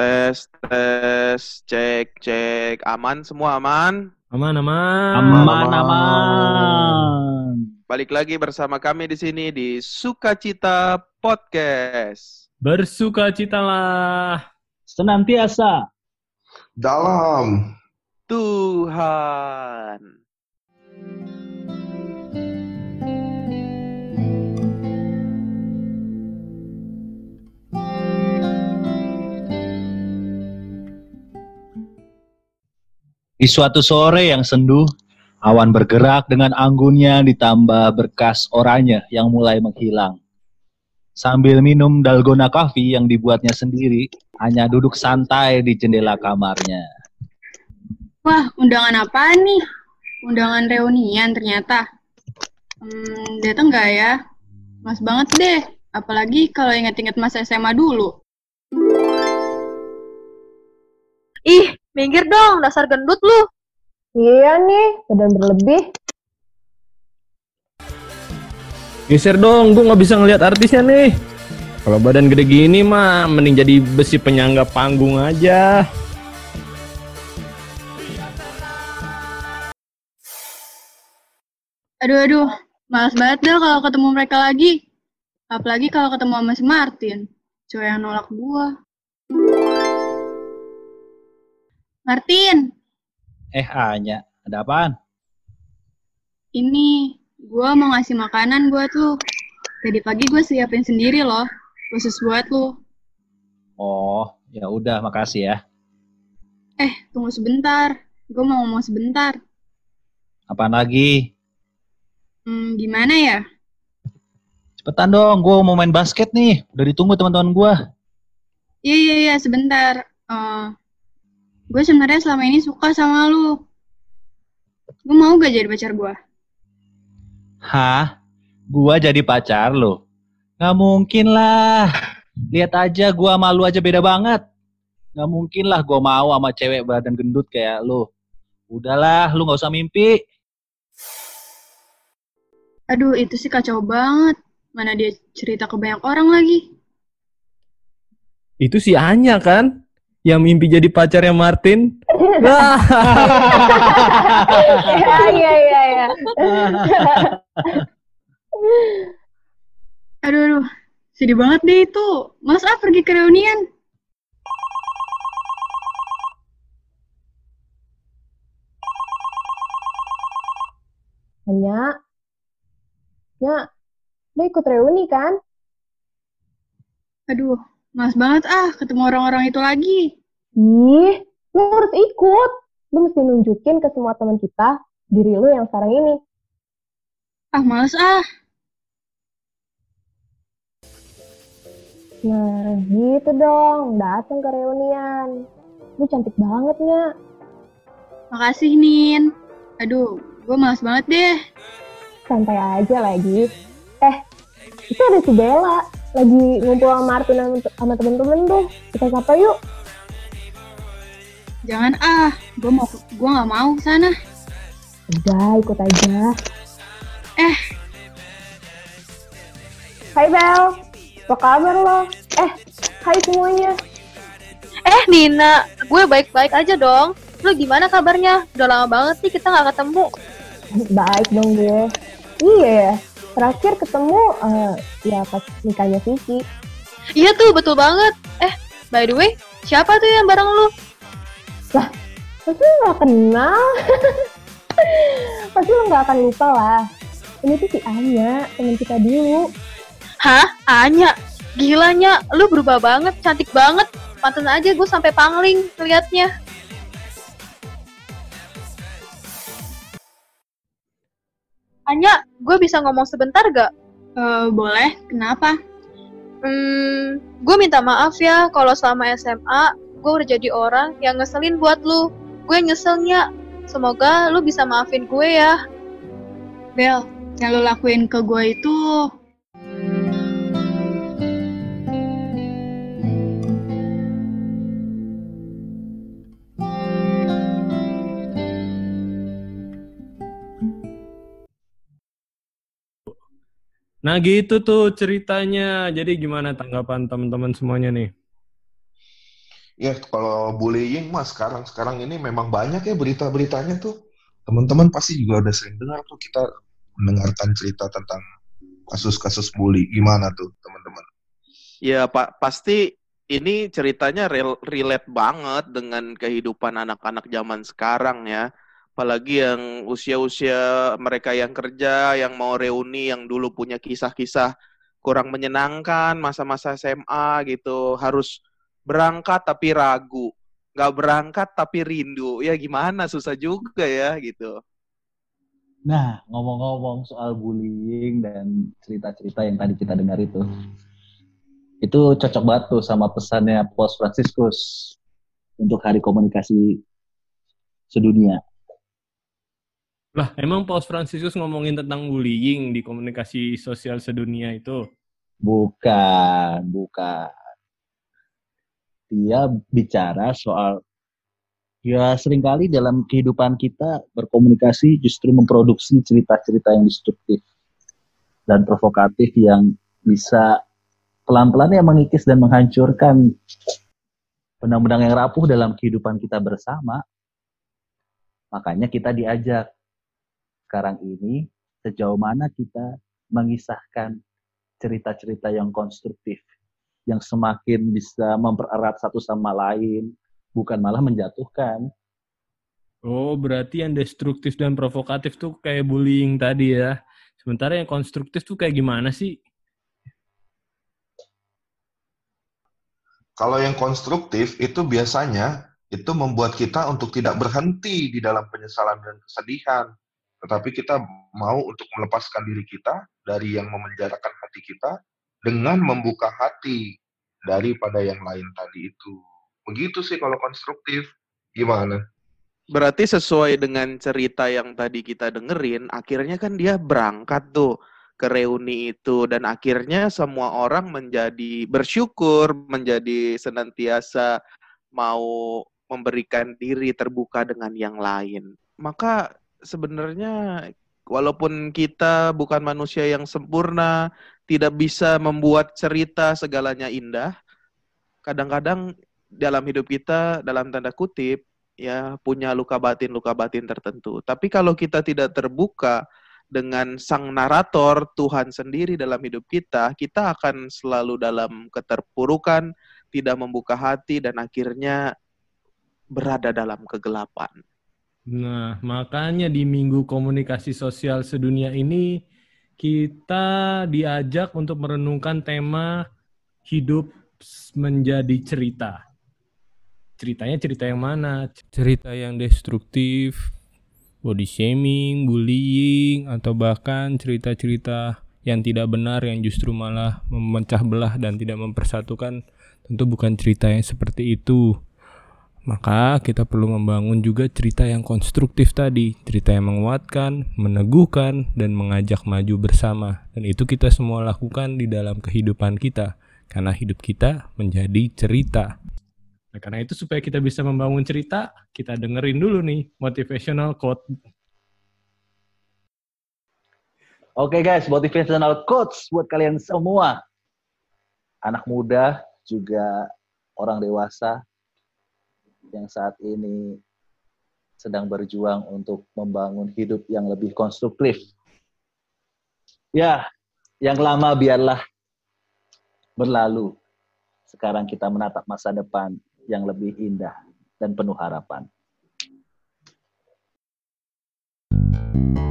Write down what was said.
Tes, tes, cek, cek. Aman semua aman? Aman, aman. Aman, aman. Balik lagi bersama kami di sini di Sukacita Podcast. Bersukacitalah. Senantiasa. Dalam. Tuhan. Di suatu sore yang senduh, awan bergerak dengan anggunnya ditambah berkas oranye yang mulai menghilang. Sambil minum dalgona coffee yang dibuatnya sendiri, hanya duduk santai di jendela kamarnya. Wah, undangan apa nih? Undangan reunian ternyata. Hmm, datang nggak ya? Mas banget deh. Apalagi kalau inget-inget masa SMA dulu. Ih, minggir dong, dasar gendut lu. Iya nih, badan berlebih. Geser dong, gue nggak bisa ngeliat artisnya nih. Kalau badan gede gini mah, mending jadi besi penyangga panggung aja. Aduh, aduh. Males banget deh kalau ketemu mereka lagi. Apalagi kalau ketemu sama si Martin. Cowok yang nolak gua. Martin, Eh, Anya, ada apaan? ini gua mau ngasih makanan buat lu. Tadi pagi gue siapin sendiri loh. Khusus buat lu. Oh, ya udah, makasih ya. Eh, tunggu sebentar. Gue mau ngomong sebentar. Apaan lagi? Hmm, gimana ya? Cepetan dong, gue mau main basket nih. Udah ditunggu teman-teman gue. Iya, iya, iya, sebentar. Eh, gue sebenarnya selama ini suka sama lu. Gue mau gak jadi pacar gue? Hah? Gua jadi pacar lo? Nggak mungkin lah. Lihat aja gua sama lu aja beda banget. Nggak mungkin lah gua mau sama cewek badan gendut kayak lu. Udahlah, lu nggak usah mimpi. Aduh, itu sih kacau banget. Mana dia cerita ke banyak orang lagi. Itu si Anya kan? Yang mimpi jadi pacarnya Martin. Wah, Iya, iya, iya, iya. Aduh, aduh. Sedih banget deh itu. Mas A pergi ke reunian. Hanya, ya, lu ikut reuni kan? Aduh, mas banget ah ketemu orang-orang itu lagi. Ih, lu harus ikut. Lu mesti nunjukin ke semua teman kita diri lu yang sekarang ini. Ah, males ah. Nah, gitu dong. Datang ke reunian. Lu cantik banget, Nya. Makasih, Nin. Aduh, gue males banget deh. Santai aja lagi. Eh, itu ada si Bella. Lagi ngumpul sama Martin sama, temen-temen tuh. Kita sapa yuk. Jangan ah, gue mau gue nggak mau sana. Udah, ikut aja. Eh. Hai Bel, apa kabar lo? Eh, hai semuanya. Eh, Nina, gue baik-baik aja dong. Lu gimana kabarnya? Udah lama banget nih kita nggak ketemu. Baik dong gue. Iya ya, terakhir ketemu eh, ya pas nikahnya Vicky. Iya tuh, betul banget. Eh, by the way, siapa tuh yang bareng lu? Pasti lo gak kenal. Pasti lo gak akan lupa lah. Ini tuh si Anya, temen kita dulu. Hah? Anya? Gilanya, lu berubah banget, cantik banget. Pantes aja gue sampai pangling ngeliatnya. Anya, gue bisa ngomong sebentar gak? Eh, boleh, kenapa? Hmm, gue minta maaf ya kalau selama SMA gue udah jadi orang yang ngeselin buat lu. Gue nyeselnya. Semoga lu bisa maafin gue ya. Bel, yang lo lakuin ke gue itu nah gitu tuh ceritanya. Jadi gimana tanggapan teman-teman semuanya nih? Ya kalau bullying mas sekarang sekarang ini memang banyak ya berita-beritanya tuh. Teman-teman pasti juga udah sering dengar tuh kita mendengarkan cerita tentang kasus-kasus bully. Gimana tuh teman-teman? Ya Pak, pasti ini ceritanya rel- relate banget dengan kehidupan anak-anak zaman sekarang ya. Apalagi yang usia-usia mereka yang kerja, yang mau reuni, yang dulu punya kisah-kisah kurang menyenangkan, masa-masa SMA gitu, harus berangkat tapi ragu, nggak berangkat tapi rindu. Ya gimana, susah juga ya gitu. Nah, ngomong-ngomong soal bullying dan cerita-cerita yang tadi kita dengar itu, itu cocok banget tuh sama pesannya Paus Franciscus untuk Hari Komunikasi Sedunia. Lah, emang Paus Franciscus ngomongin tentang bullying di komunikasi sosial sedunia itu? Bukan, bukan. Dia bicara soal ya sering kali dalam kehidupan kita berkomunikasi justru memproduksi cerita-cerita yang destruktif dan provokatif yang bisa pelan-pelan yang mengikis dan menghancurkan benang-benang yang rapuh dalam kehidupan kita bersama. Makanya kita diajak sekarang ini sejauh mana kita mengisahkan cerita-cerita yang konstruktif, yang semakin bisa mempererat satu sama lain, bukan malah menjatuhkan. Oh, berarti yang destruktif dan provokatif tuh kayak bullying tadi ya. Sementara yang konstruktif tuh kayak gimana sih? Kalau yang konstruktif itu biasanya itu membuat kita untuk tidak berhenti di dalam penyesalan dan kesedihan, tetapi kita mau untuk melepaskan diri kita dari yang memenjarakan hati kita dengan membuka hati daripada yang lain tadi itu. Begitu sih kalau konstruktif. Gimana? Berarti sesuai dengan cerita yang tadi kita dengerin, akhirnya kan dia berangkat tuh ke reuni itu dan akhirnya semua orang menjadi bersyukur, menjadi senantiasa mau memberikan diri terbuka dengan yang lain. Maka sebenarnya walaupun kita bukan manusia yang sempurna, tidak bisa membuat cerita segalanya indah, kadang-kadang dalam hidup kita dalam tanda kutip ya punya luka batin luka batin tertentu. Tapi kalau kita tidak terbuka dengan sang narator Tuhan sendiri dalam hidup kita, kita akan selalu dalam keterpurukan, tidak membuka hati dan akhirnya berada dalam kegelapan. Nah, makanya di Minggu Komunikasi Sosial Sedunia ini kita diajak untuk merenungkan tema hidup menjadi cerita. Ceritanya cerita yang mana? Cerita yang destruktif, body shaming, bullying, atau bahkan cerita-cerita yang tidak benar yang justru malah memecah belah dan tidak mempersatukan. Tentu bukan cerita yang seperti itu. Maka kita perlu membangun juga cerita yang konstruktif tadi, cerita yang menguatkan, meneguhkan, dan mengajak maju bersama. Dan itu kita semua lakukan di dalam kehidupan kita, karena hidup kita menjadi cerita. Nah, karena itu supaya kita bisa membangun cerita, kita dengerin dulu nih motivational quote. Oke guys, motivational quotes buat kalian semua. Anak muda, juga orang dewasa, yang saat ini sedang berjuang untuk membangun hidup yang lebih konstruktif. Ya, yang lama biarlah berlalu. Sekarang kita menatap masa depan yang lebih indah dan penuh harapan. thank you